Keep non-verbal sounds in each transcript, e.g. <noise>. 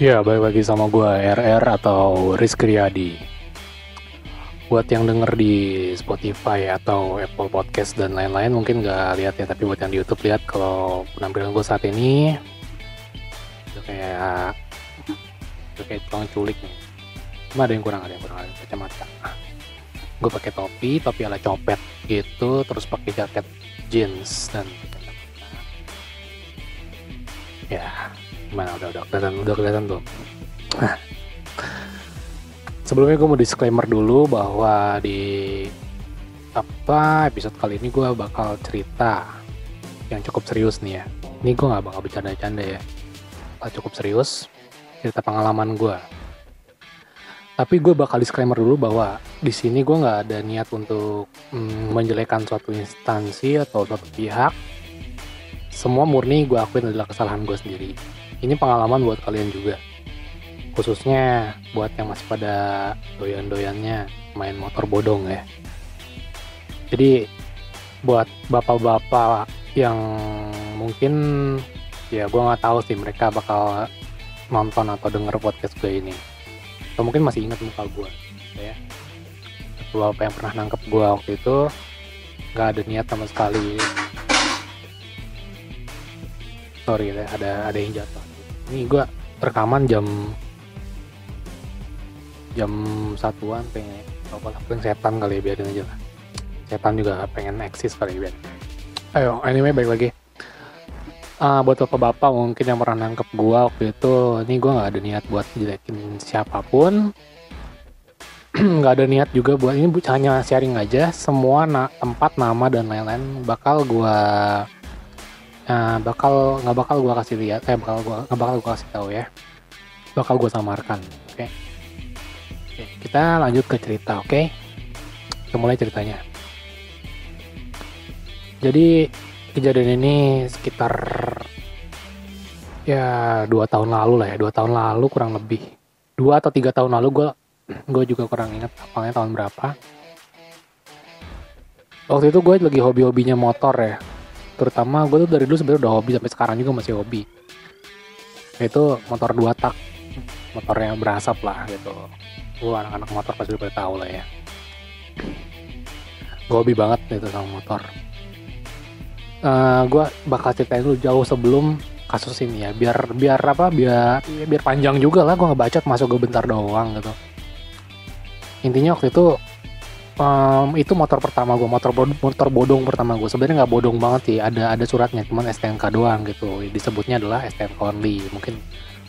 Ya, balik lagi sama gue RR atau Rizky Riyadi. Buat yang denger di Spotify atau Apple Podcast dan lain-lain mungkin nggak lihat ya, tapi buat yang di YouTube lihat kalau penampilan gue saat ini udah kayak udah kayak tukang culik nih. Cuma ada yang kurang, ada yang kurang, ada yang kacamata. Gue pakai topi, topi ala copet gitu, terus pakai jaket jeans dan ya gimana? Udah udah kelihatan udah kelihatan tuh. Nah, sebelumnya gue mau disclaimer dulu bahwa di apa episode kali ini gue bakal cerita yang cukup serius nih ya. Ini gue nggak bakal bercanda-canda ya. Bakal cukup serius cerita pengalaman gue tapi gue bakal disclaimer dulu bahwa di sini gue nggak ada niat untuk mm, menjelekan suatu instansi atau suatu pihak. Semua murni gue akuin adalah kesalahan gue sendiri ini pengalaman buat kalian juga. Khususnya buat yang masih pada doyan-doyannya main motor bodong ya. Jadi buat bapak-bapak yang mungkin ya gue nggak tahu sih mereka bakal nonton atau denger podcast gue ini. Atau mungkin masih ingat muka gue ya. Bapak yang pernah nangkep gue waktu itu nggak ada niat sama sekali. Sorry ada ada yang jatuh ini gue rekaman jam jam satuan pengen apa lah paling setan kali ya biarin aja lah. Setan juga pengen eksis kali ya ayo anyway baik lagi. Uh, buat bapak-bapak mungkin yang pernah nangkep gue waktu itu ini gue nggak ada niat buat jelekin siapa pun. <clears throat> Nggak ada niat juga buat ini hanya sharing aja semua na tempat nama dan lain-lain bakal gue Nah, bakal nggak bakal gue kasih lihat, eh bakal gua nggak bakal gue kasih tahu ya, bakal gue samarkan, oke? Okay? Oke, kita lanjut ke cerita, oke? Okay? Kita mulai ceritanya. Jadi kejadian ini sekitar ya dua tahun lalu lah ya, dua tahun lalu kurang lebih, dua atau tiga tahun lalu gue <clears throat> gue juga kurang ingat apalnya tahun berapa. Waktu itu gue lagi hobi-hobinya motor ya, terutama gue tuh dari dulu sebenarnya udah hobi sampai sekarang juga masih hobi. Itu motor dua tak. Motornya berasap lah gitu. Gue anak-anak motor pasti udah tahu lah ya. Gue hobi banget gitu sama motor. Uh, gue bakal ceritain dulu jauh sebelum kasus ini ya. Biar biar apa biar biar panjang juga lah. Gue ngebacot masuk gue bentar doang gitu. Intinya waktu itu um, itu motor pertama gue motor motor bodong pertama gue sebenarnya nggak bodong banget sih ada ada suratnya cuman STNK doang gitu. Disebutnya adalah STNK only. Mungkin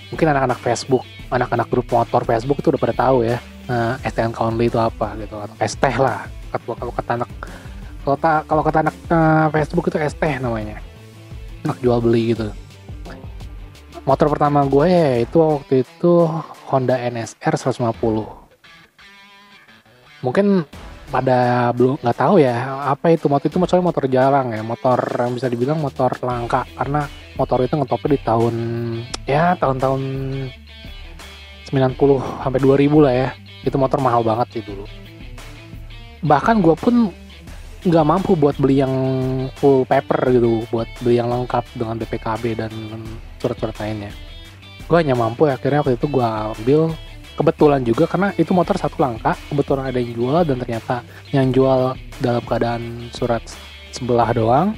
mungkin anak-anak Facebook anak-anak grup motor Facebook itu udah pada tahu ya uh, STNK only itu apa gitu. Atau ST lah. Kalau kata anak kalau kalau kata anak uh, Facebook itu ST namanya. Anak jual beli gitu. Motor pertama gue ya itu waktu itu Honda NSR 150 mungkin pada belum nggak tahu ya apa itu motor itu motornya motor jarang ya motor yang bisa dibilang motor langka karena motor itu ngetopnya di tahun ya tahun-tahun 90 sampai 2000 lah ya itu motor mahal banget sih dulu. Bahkan gue pun nggak mampu buat beli yang full paper gitu buat beli yang lengkap dengan BPKB dan surat-surat lainnya. Gue hanya mampu ya, akhirnya waktu itu gue ambil kebetulan juga karena itu motor satu langka kebetulan ada yang jual dan ternyata yang jual dalam keadaan surat sebelah doang.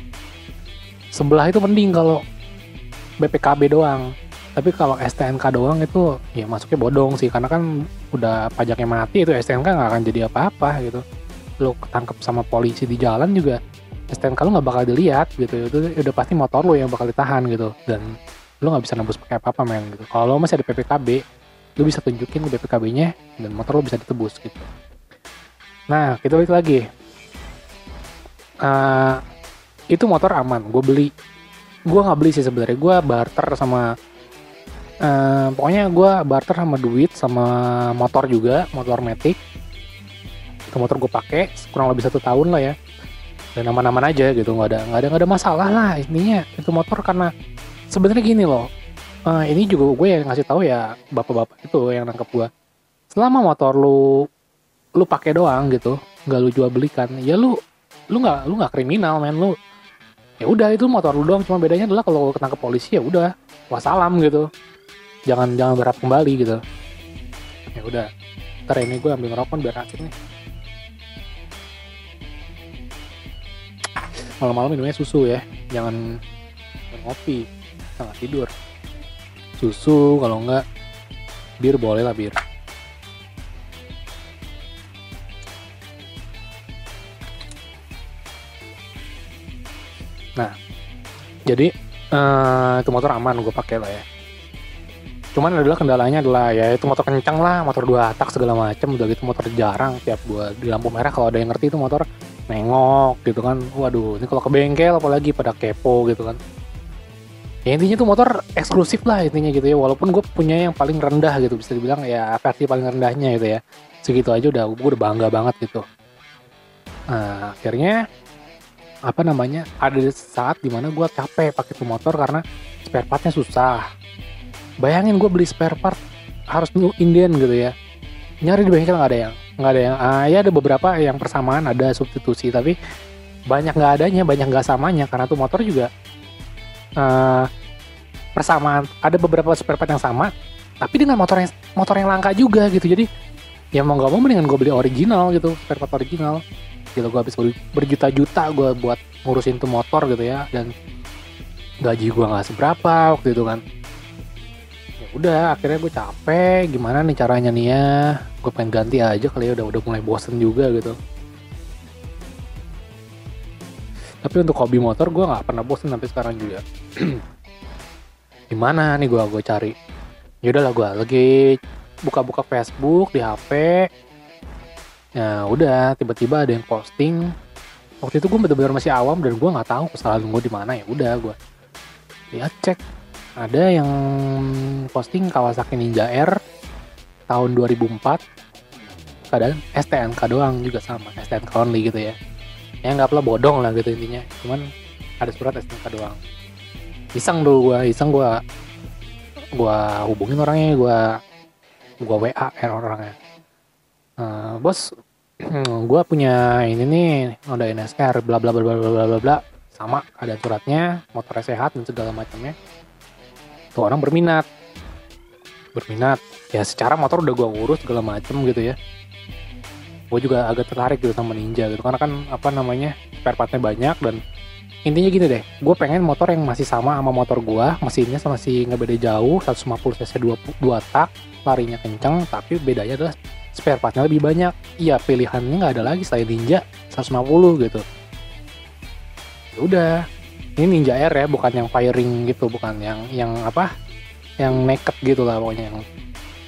Sebelah itu mending kalau BPKB doang. Tapi kalau STNK doang itu ya masuknya bodong sih karena kan udah pajaknya mati itu STNK nggak akan jadi apa-apa gitu. Lo ketangkep sama polisi di jalan juga STNK lo nggak bakal dilihat gitu. Itu udah pasti motor lo yang bakal ditahan gitu. Dan lo nggak bisa nembus pakai apa-apa men gitu. Kalau lo masih ada PPKB lu bisa tunjukin BPKB-nya dan motor lu bisa ditebus gitu. Nah, kita balik lagi. Uh, itu motor aman, gue beli. Gue nggak beli sih sebenarnya, gue barter sama. Uh, pokoknya gue barter sama duit sama motor juga, motor Matic. Itu motor gue pakai kurang lebih satu tahun lah ya. Dan aman-aman aja gitu, nggak ada nggak ada nggak ada masalah lah intinya itu motor karena sebenarnya gini loh uh, ini juga gue yang ngasih tahu ya bapak-bapak itu yang nangkep gue selama motor lu lu pakai doang gitu nggak lu jual belikan ya lu lu nggak lu nggak kriminal men lu. Ya udah itu motor lu doang cuma bedanya adalah kalau ketangkep polisi ya udah wassalam gitu. Jangan jangan berharap kembali gitu. Ya udah ntar ini gue ambil ngerokok biar asik nih. Malam-malam minumnya susu ya jangan ngopi sangat tidur susu kalau enggak bir boleh lah bir. Nah jadi uh, itu motor aman gue pakai lah ya. Cuman adalah kendalanya adalah ya itu motor kencang lah motor dua tak segala macam udah gitu motor jarang tiap gua di lampu merah kalau ada yang ngerti itu motor nengok gitu kan. Waduh ini kalau ke bengkel apalagi pada kepo gitu kan ya intinya tuh motor eksklusif lah intinya gitu ya walaupun gue punya yang paling rendah gitu bisa dibilang ya versi paling rendahnya gitu ya. Segitu aja udah gue udah bangga banget gitu. Nah akhirnya apa namanya ada saat di mana gue capek pakai tuh motor karena spare partnya susah. Bayangin gue beli spare part harus Indian gitu ya. Nyari di bengkel nggak ada yang nggak ada yang ah, ya ada beberapa yang persamaan ada substitusi tapi banyak nggak adanya banyak nggak samanya karena tuh motor juga uh, persamaan ada beberapa spare part yang sama tapi dengan motor yang motor yang langka juga gitu. Jadi ya mau nggak mau mendingan gue beli original gitu spare part original. Gitu gue habis berjuta-juta gue buat ngurusin tuh motor gitu ya dan gaji gue nggak seberapa waktu itu kan. Udah akhirnya gue capek gimana nih caranya nih ya? Gue pengen ganti aja kali ya udah udah mulai bosen juga gitu tapi untuk hobi motor gue nggak pernah bosen sampai sekarang juga. <clears throat> Gimana nih gue gue cari? Ya udahlah gue lagi buka-buka Facebook di HP ya udah tiba-tiba ada yang posting. Waktu itu gue bener-bener masih awam dan gue nggak tahu kesalahan gue di mana. Ya udah gue lihat cek. Ada yang posting Kawasaki Ninja R tahun 2004 kadang STNK doang juga sama STNK only gitu ya ya nggak perlu bodong lah gitu intinya. Cuman ada surat STNK doang. Iseng dulu gue iseng gue gue hubungin orangnya gue gue WA er orangnya. Uh, bos <clears throat> gue punya ini nih udah NSR bla bla bla bla bla bla bla sama ada suratnya motornya sehat dan segala macamnya. Tuh orang berminat. Berminat. Ya secara motor udah gue urus segala macem gitu ya gue juga agak tertarik gitu sama Ninja gitu karena kan apa namanya spare partnya banyak dan intinya gini deh gue pengen motor yang masih sama sama motor gue mesinnya masih nggak beda jauh 150 cc 2, 2 tak larinya kencang tapi bedanya adalah spare partnya lebih banyak. Iya pilihannya nggak ada lagi selain Ninja 150 gitu. Ya udah ini Ninja Air ya bukan yang firing gitu bukan yang yang apa yang naked gitu lah pokoknya yang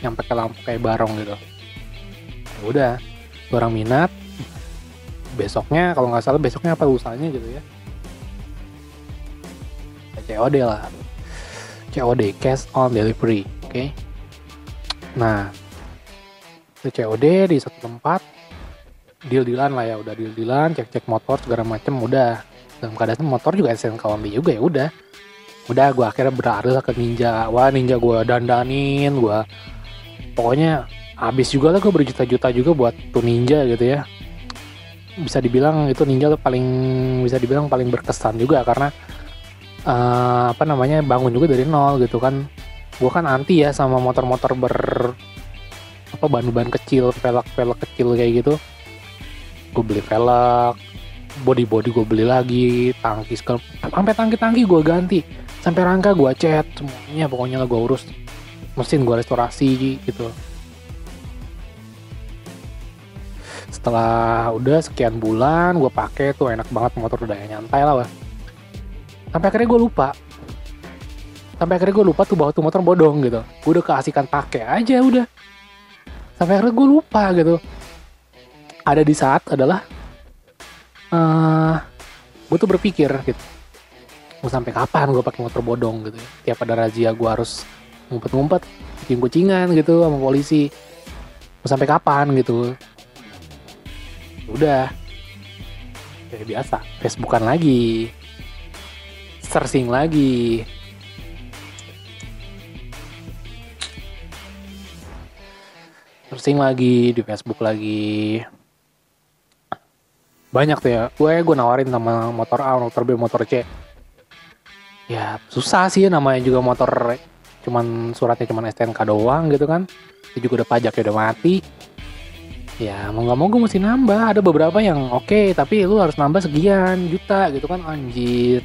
yang pakai lampu kayak barong gitu. Ya udah orang minat. Besoknya kalau nggak salah besoknya apa usahanya gitu ya? COD lah. COD cash on delivery oke. Okay? nah itu COD di satu tempat. Deal dealan lah ya udah deal dealan cek cek motor segala macem udah. Dalam keadaan motor juga SNK only juga ya udah. Udah gue akhirnya beralih ke ninja. Wah ninja gue dandanin gue pokoknya habis juga lah gue berjuta-juta juga buat tuh ninja gitu ya. Bisa dibilang itu ninja tuh paling bisa dibilang paling berkesan juga karena uh, apa namanya bangun juga dari nol gitu kan. Gue kan anti ya sama motor-motor ber apa ban-ban kecil velg-velg kecil kayak gitu. Gue beli velg body body gue beli lagi tangki sampai tangki tangki gue ganti. Sampai rangka gue cat semuanya pokoknya gue urus. Mesin gue restorasi gitu setelah udah sekian bulan gue pakai tuh enak banget motor udah nyantai lah wah. sampai akhirnya gue lupa. Sampai akhirnya gue lupa tuh bahwa tuh motor bodong gitu. Gue udah keasikan pakai aja udah. Sampai akhirnya gue lupa gitu. Ada di saat adalah uh, eh, gue tuh berpikir gitu. Mau sampai kapan gue pakai motor bodong gitu ya. Tiap ada razia gue harus ngumpet-ngumpet bikin kucingan gitu sama polisi. Mau sampai kapan gitu udah. Kayak biasa. Facebookan lagi. Searching lagi. Searching lagi di Facebook lagi. Banyak tuh ya. Gue gue nawarin sama motor A motor B motor C. Ya susah sih namanya juga motor cuman suratnya cuman STNK doang gitu kan. Itu juga udah pajaknya udah mati ya mau nggak mau gue mesti nambah. Ada beberapa yang oke okay, tapi lu harus nambah sekian juta gitu kan. Anjir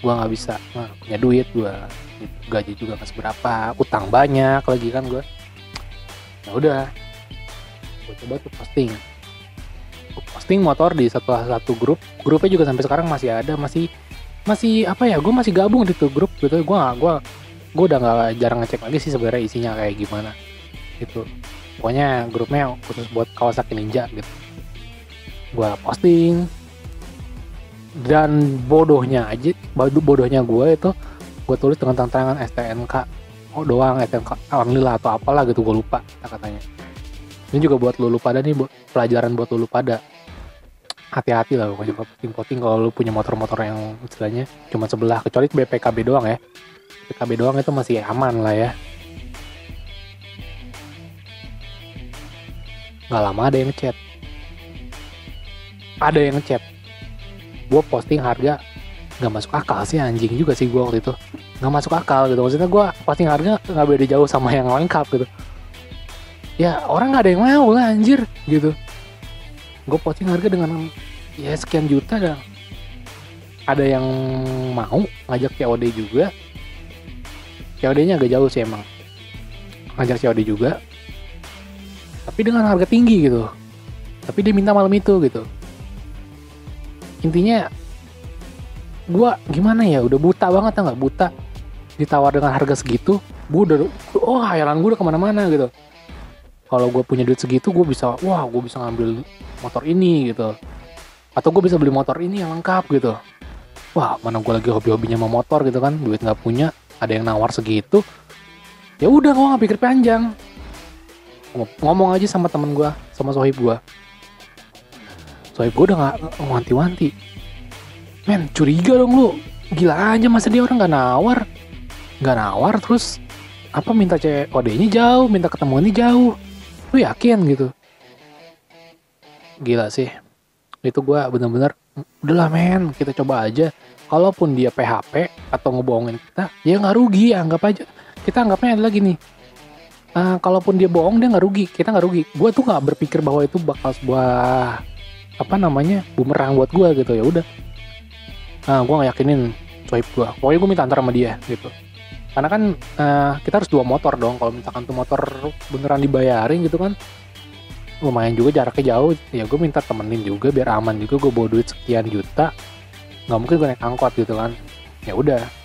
gue nggak bisa. Nah, punya duit gue gaji juga nggak seberapa. Utang banyak lagi kan gue ya udah gue coba tuh posting. Posting motor di satu satu grup. Grupnya juga sampai sekarang masih ada masih masih apa ya gue masih gabung di tuh grup gitu. Gue gue gue udah nggak jarang ngecek lagi sih sebenarnya isinya kayak gimana gitu pokoknya grupnya khusus buat Kawasaki Ninja gitu. Gue posting. Dan bodohnya aja bodohnya gue itu gue tulis dengan tantangan STNK oh doang STNK alhamdulillah atau apalah gitu gue lupa katanya. Ini juga buat lulu pada nih buat pelajaran buat lulu pada hati-hati lah pokoknya posting-posting kalau lu punya motor-motor yang istilahnya cuma sebelah kecuali BPKB doang ya. BPKB doang itu masih aman lah ya nggak lama ada yang ngechat. Ada yang ngechat. Gue posting harga nggak masuk akal sih anjing juga sih gue waktu itu. Nggak masuk akal gitu. Maksudnya gue posting harga nggak beda jauh sama yang lengkap gitu. Ya orang nggak ada yang mau lah anjir gitu. Gue posting harga dengan ya sekian juta dan ada yang mau ngajak COD juga. COD nya agak jauh sih emang. Ngajak COD juga tapi dengan harga tinggi gitu. Tapi dia minta malam itu gitu. Intinya gue gimana ya? Udah buta banget nggak? Buta. Ditawar dengan harga segitu gue udah oh hayalan gue udah ke mana-mana gitu. Kalau gue punya duit segitu gue bisa wah gue bisa ngambil motor ini gitu. Atau gue bisa beli motor ini yang lengkap gitu. Wah mana gue lagi hobi-hobinya mau motor gitu kan? Duit nggak punya ada yang nawar segitu. Ya udah gue nggak pikir panjang ngomong aja sama temen gue sama sohib gue sohib gue udah nggak wanti-wanti men curiga dong lu. Gila aja masa dia orang nggak nawar. Nggak nawar terus apa minta COD nya jauh minta ketemu ini jauh. Lu yakin gitu? Gila sih. Itu gue bener-bener udahlah men kita coba aja. Kalaupun dia PHP atau ngebohongin kita ya nggak rugi anggap aja. Kita anggapnya adalah gini uh, kalaupun dia bohong dia nggak rugi. Kita nggak rugi. Gue tuh nggak berpikir bahwa itu bakal sebuah apa namanya bumerang buat gue gitu. Ya udah. Nah gue nggak yakinin swipe gue pokoknya gue minta antar sama dia gitu. Karena kan uh, kita harus dua motor dong. Kalau misalkan tuh motor beneran dibayarin gitu kan lumayan juga jaraknya jauh. Ya gue minta temenin juga biar aman juga. Gue bawa duit sekian juta. Nggak mungkin gue naik angkot gitu kan. Ya udah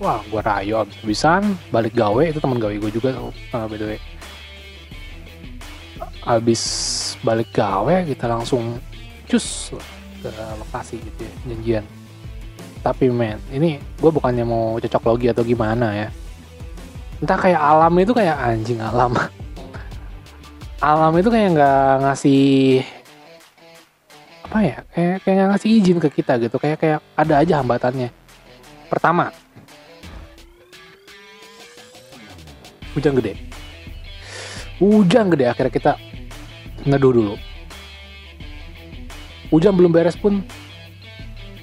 wah gue rayu abis-abisan balik gawe itu teman gawe gue juga uh, by the way abis balik gawe kita langsung cus ke lokasi gitu ya janjian. Tapi men ini gue bukannya mau cocok logi atau gimana ya. Entah kayak alam itu kayak anjing alam. <laughs> Alam itu kayak nggak ngasih apa ya kayak kayak nggak ngasih izin ke kita gitu. Kayak kayak ada aja hambatannya. Pertama hujan gede. Hujan gede akhirnya kita neduh dulu. Hujan belum beres pun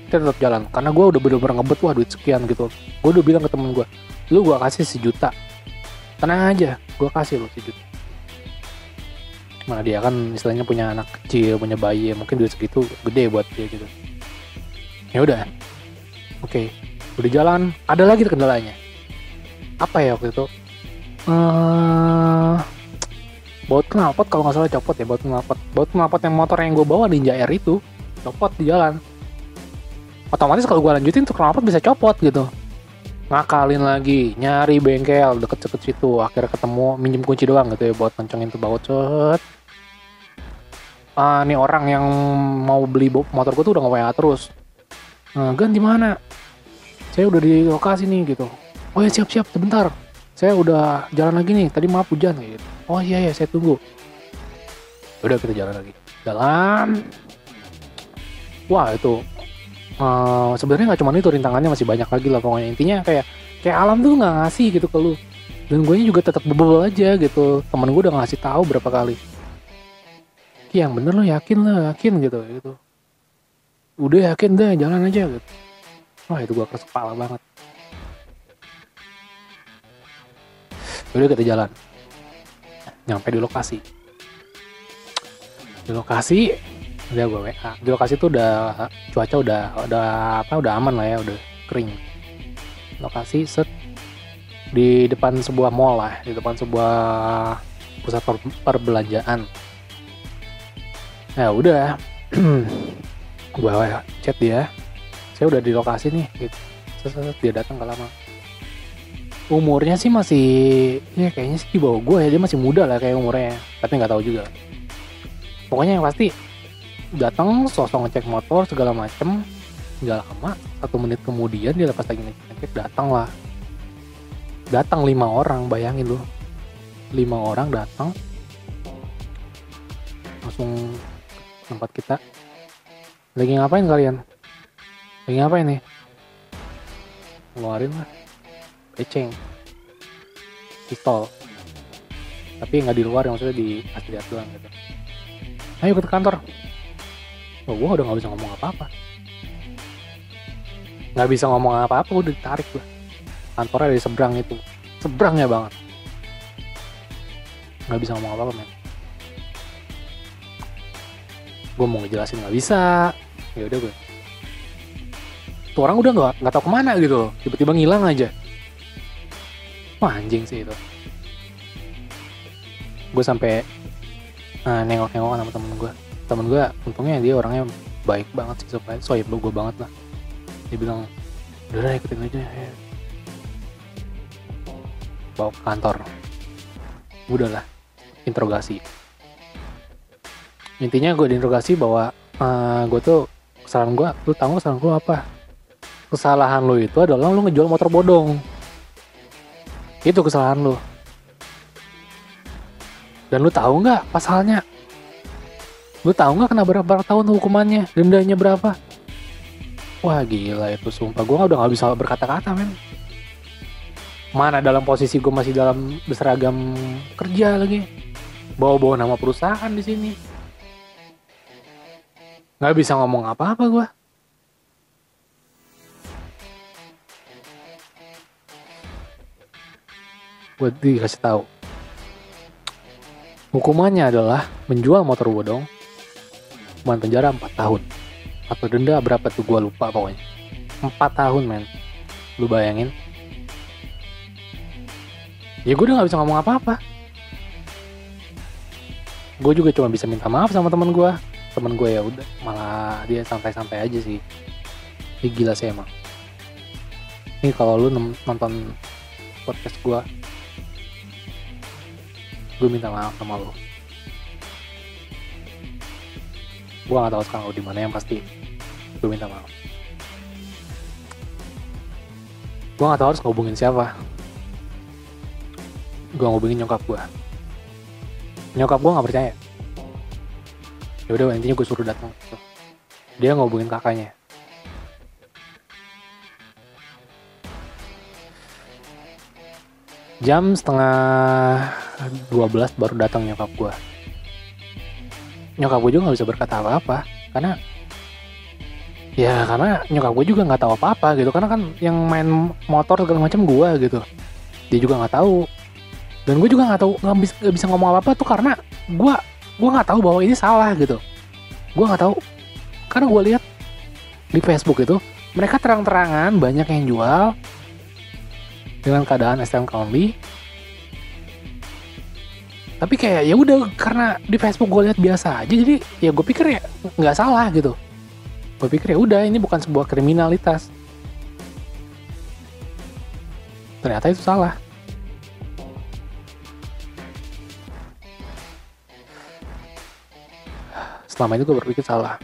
kita tetap jalan. Karena gue udah bener-bener ngebet wah duit sekian gitu. Gue udah bilang ke temen gue lu gue kasih sejuta. Tenang aja gue kasih lu sejuta. Mana dia kan istilahnya punya anak kecil punya bayi mungkin duit segitu gede buat dia gitu. Ya udah. Oke okay. udah jalan. Ada lagi kendalanya. Apa ya waktu itu uh, baut knalpot kalau nggak salah copot ya baut knalpot. Baut knalpot yang motor yang gue bawa Ninja Air itu copot di jalan. Otomatis kalau gue lanjutin tuh knalpot bisa copot gitu. Ngakalin lagi nyari bengkel deket-deket situ akhirnya ketemu minjem kunci doang gitu ya buat kencengin tuh baut cet ah nih orang yang mau beli motor gue tuh udah nge-WA terus. Nah, gan di mana? Saya udah di lokasi nih gitu. Oh ya siap siap sebentar saya udah jalan lagi nih tadi maaf hujan gitu. Oh iya ya saya tunggu. Udah kita jalan lagi. Jalan. Wah itu uh, sebenarnya nggak cuma itu rintangannya masih banyak lagi lah pokoknya. Intinya kayak kayak alam tuh nggak ngasih gitu ke lu. Dan gue juga tetap bebel aja gitu. Temen gue udah ngasih tahu berapa kali. Yang bener lo yakin lah yakin gitu gitu. Udah yakin deh jalan aja gitu. Wah itu gue keras kepala banget udah kita jalan. Nyampe di lokasi. Di lokasi udah gue WA di lokasi tuh udah cuaca udah udah apa udah aman lah ya udah kering. Lokasi set. Di depan sebuah mall lah di depan sebuah pusat per perbelanjaan. Ya udah. <clears throat> Gue chat dia. Saya udah di lokasi nih gitu. Dia datang gak lama umurnya sih masih ya kayaknya sih di gue ya dia masih muda lah kayak umurnya tapi nggak tahu juga. Pokoknya yang pasti datang sosok ngecek motor segala macem nggak lama satu menit kemudian dia lepas lagi ngecek ngecek datang lah. Datang lima orang bayangin loh lima orang datang. Langsung tempat kita. Lagi ngapain kalian? Lagi ngapain nih? Ngeluarin lah peceng pistol. Tapi nggak di luar yang maksudnya di pas lihat doang gitu. Ayo ke kantor. Oh, gue udah nggak bisa ngomong apa-apa. Nggak bisa ngomong apa-apa udah ditarik gue kantornya dari seberang itu. Seberangnya banget. Nggak bisa ngomong apa-apa men. Gue mau ngejelasin nggak bisa. Ya udah gue tuh orang udah nggak nggak tahu ke mana gitu tiba-tiba ngilang aja wah anjing sih itu. Gue sampai nah, nengok-nengok sama temen gue temen gue untungnya dia orangnya baik banget sih supaya soalnya gue banget lah. Dia bilang udah ikutin aja. Ya. bawa ke kantor. Udahlah interogasi. Intinya gue diinterogasi bahwa uh, gue tuh kesalahan gue lu tahu kesalahan gue apa? Kesalahan lu itu adalah lu ngejual motor bodong itu kesalahan lu. Dan lu tahu nggak pasalnya? Lu tahu nggak kena berapa, berapa tahun hukumannya? Dendanya berapa? Wah gila itu sumpah. Gue udah nggak bisa berkata-kata men. Mana dalam posisi gue masih dalam berseragam kerja lagi. Bawa-bawa nama perusahaan di sini. Nggak bisa ngomong apa-apa gue gue dikasih tahu. Hukumannya adalah menjual motor bodong hukuman penjara 4 tahun. Atau denda berapa tuh gue lupa pokoknya. 4 tahun men. Lu bayangin. Ya gue udah gak bisa ngomong apa-apa. Gue juga cuma bisa minta maaf sama teman gue temen gue ya udah malah dia santai-santai aja sih. Ini gila sih emang. Ini kalau lu nonton podcast gue gue minta maaf sama lo gue gak tahu sekarang lo di mana yang pasti gue minta maaf. Gue gak tahu harus ngubungin siapa. Gue ngubungin nyokap gue nyokap gue gak percaya. Ya udah intinya gue suruh datang. Dia ngubungin kakaknya. Jam setengah 12 baru datang nyokap gue nyokap gue juga nggak bisa berkata apa-apa karena ya karena nyokap gue juga nggak tahu apa-apa gitu karena kan yang main motor segala macam gue gitu. Dia juga nggak tahu. Dan gue juga nggak tahu nggak bisa, bisa ngomong apa-apa tuh karena gue gue nggak tahu bahwa ini salah gitu. Gue nggak tahu. Karena gue lihat di Facebook itu mereka terang-terangan banyak yang jual dengan keadaan STM only tapi kayak ya udah karena di Facebook gue lihat biasa aja jadi ya gue pikir ya nggak salah gitu. Gue pikir ya udah ini bukan sebuah kriminalitas. Ternyata itu salah. Selama itu gue berpikir salah.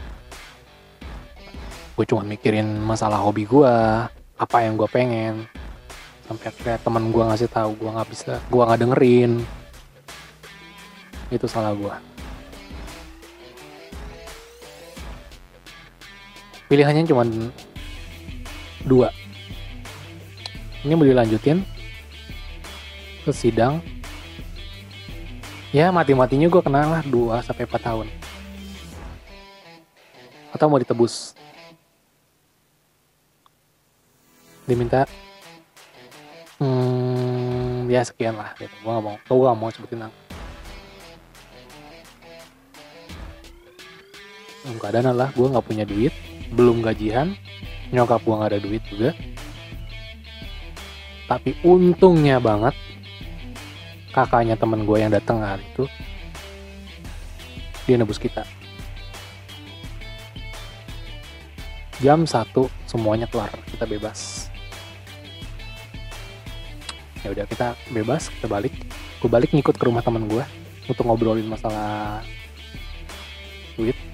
Gue cuma mikirin masalah hobi gue apa yang gue pengen. Sampai akhirnya teman gue ngasih tahu gue nggak bisa gue nggak dengerin itu salah gue pilihannya cuma dua. Ini mau dilanjutin ke sidang. Ya mati-matinya gue kena lah 2 sampai 4 tahun. Atau mau ditebus. Diminta hmm, ya sekian lah. Gitu gue gak mau gue gak mau sebutin angka keadaan adalah gue nggak punya duit belum gajian nyokap gue nggak ada duit juga. Tapi untungnya banget kakaknya temen gue yang datang hari itu dia nebus kita. Jam satu semuanya kelar kita bebas. Ya udah kita bebas kita balik. Gue balik ngikut ke rumah temen gue untuk ngobrolin masalah duit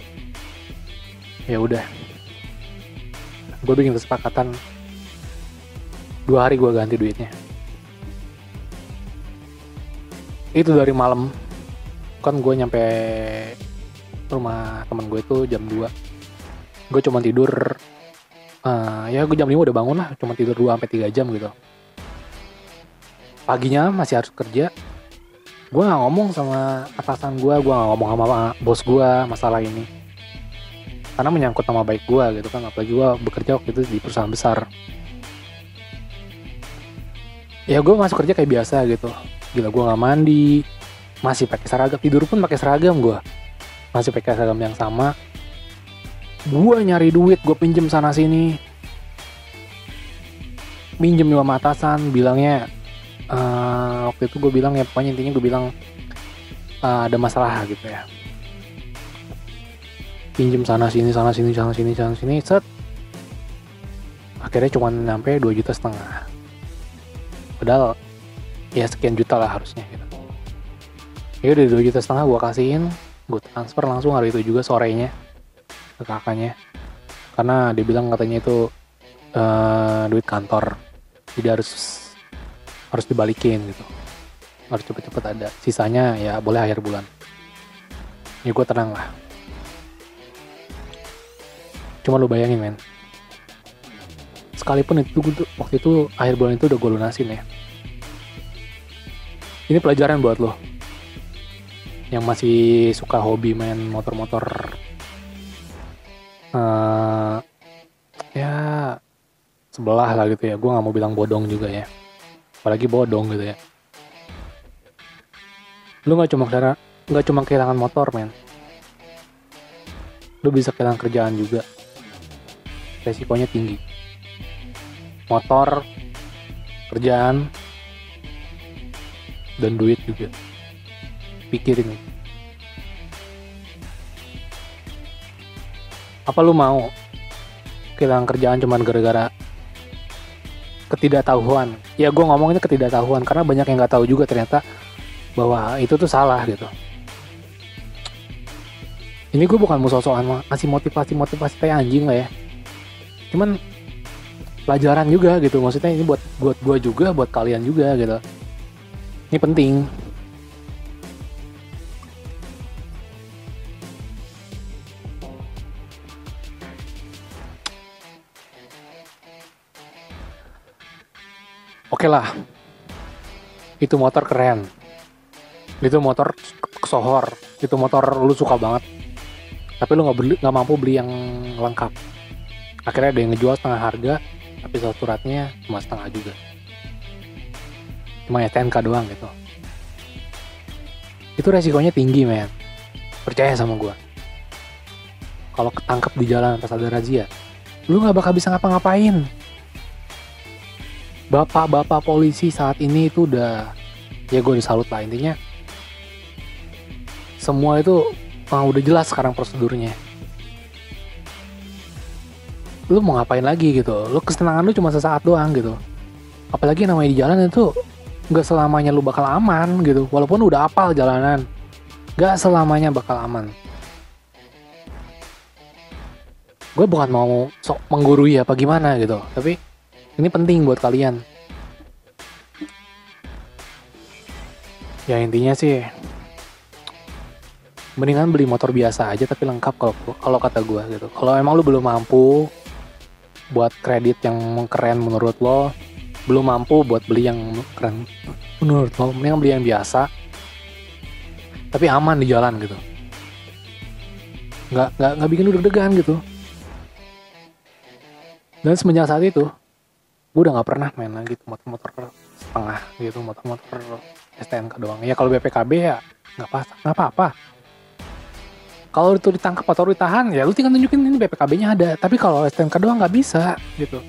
ya udah. Gue bikin kesepakatan. Dua hari gue ganti duitnya. Itu dari malam. Kan gue nyampe rumah temen gue itu jam 2 gue cuma tidur uh, ya gue jam 5 udah bangun lah. Cuma tidur 2 sampai 3 jam gitu. Paginya masih harus kerja. Gue gak ngomong sama atasan gue gue gak ngomong sama bos gue masalah ini karena menyangkut nama baik gue gitu kan apalagi gue bekerja waktu itu di perusahaan besar. Ya gue masuk kerja kayak biasa gitu. Gila gue nggak mandi masih pakai seragam. Tidur pun pakai seragam gue masih pakai seragam yang sama. Gue nyari duit gue pinjem sana sini. Pinjem sama atasan bilangnya uh, waktu itu gue bilang ya pokoknya intinya gue bilang uh, ada masalah gitu ya pinjem sana sini sana sini sana sini sana sini set. Akhirnya cuma nyampe 2 juta setengah. Padahal ya sekian juta lah harusnya gitu. Ya udah 2 juta setengah gue kasihin gue transfer langsung hari itu juga sorenya ke kakaknya. Karena dia bilang katanya itu uh, duit kantor. Jadi harus harus dibalikin gitu. Harus cepet-cepet ada. Sisanya ya boleh akhir bulan. Ya gue tenang lah cuma lu bayangin men. Sekalipun itu waktu itu akhir bulan itu udah gue lunasin ya. Ini pelajaran buat lo. Yang masih suka hobi main motor-motor. Uh, ya sebelah lah gitu ya. Gue nggak mau bilang bodong juga ya. Apalagi bodong gitu ya. Lu nggak cuma cara nggak cuma kehilangan motor men. Lu bisa kehilangan kerjaan juga resikonya tinggi. Motor kerjaan dan duit juga. Pikirin apa lu mau kehilangan kerjaan cuman gara-gara ketidaktahuan? Ya gue ngomongnya ketidaktahuan karena banyak yang nggak tahu juga ternyata bahwa itu tuh salah gitu. Ini gue bukan musuh-soan ngasih motivasi-motivasi kayak anjing lah ya cuman pelajaran juga gitu. Maksudnya ini buat buat gue juga buat kalian juga gitu. Ini penting. Oke lah, itu motor keren, itu motor sohor, itu motor lu suka banget, tapi lu nggak mampu beli yang lengkap akhirnya ada yang ngejual setengah harga tapi soal suratnya cuma setengah juga. Cuma STNK doang gitu. Itu resikonya tinggi men. Percaya sama gue kalau ketangkep di jalan pas ada razia lu nggak bakal bisa ngapa-ngapain. Bapak-bapak polisi saat ini itu udah ya gue disalut lah intinya. Semua itu ah, udah jelas sekarang prosedurnya lu mau ngapain lagi gitu. Lu kesenangan lu cuma sesaat doang gitu. Apalagi namanya di jalan itu nggak selamanya lu bakal aman gitu. Walaupun udah apal jalanan nggak selamanya bakal aman. Gue bukan mau sok menggurui apa gimana gitu tapi ini penting buat kalian. Ya intinya sih mendingan beli motor biasa aja tapi lengkap kalau kalau kata gue gitu. Kalau emang lu belum mampu buat kredit yang keren menurut lo belum mampu buat beli yang keren menurut lo mending beli yang biasa tapi aman di jalan gitu. Nggak nggak nggak bikin deg-degan gitu. Dan semenjak saat itu gue udah nggak pernah main lagi motor-motor setengah gitu motor-motor STNK doang. Ya kalau BPKB ya nggak nggak apa-apa kalau itu ditangkap atau ditahan ya lu tinggal tunjukin ini BPKB-nya ada. Tapi kalau STNK doang nggak bisa gitu.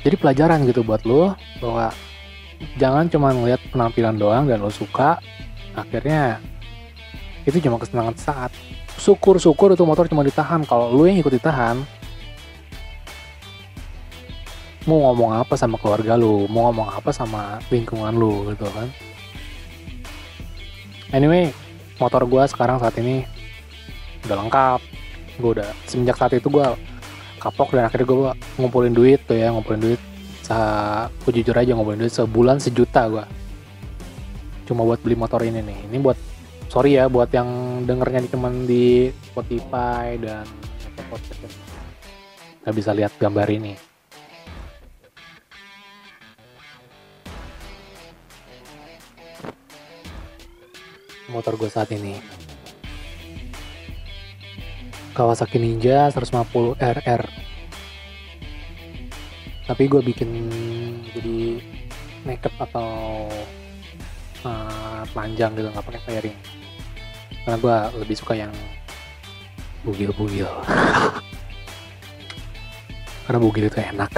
Jadi pelajaran gitu buat lu bahwa jangan cuma ngeliat penampilan doang dan lo suka akhirnya itu cuma kesenangan saat. Syukur-syukur itu motor cuma ditahan. Kalau lu yang ikut ditahan mau ngomong apa sama keluarga lu? Mau ngomong apa sama lingkungan lu gitu kan? Anyway motor gue sekarang saat ini udah lengkap. Gue udah semenjak saat itu gue kapok dan akhirnya gue ngumpulin duit tuh ya ngumpulin duit gue jujur aja ngumpulin duit sebulan sejuta gue cuma buat beli motor ini nih. Ini buat sorry ya buat yang dengernya cuman di Spotify dan podcast. Nggak bisa lihat gambar ini motor gue saat ini. Kawasaki Ninja 150 RR tapi gue bikin jadi naked atau uh, panjang gitu nggak pakai fairing. Karena gue lebih suka yang bugil-bugil. <laughs> Karena bugil itu enak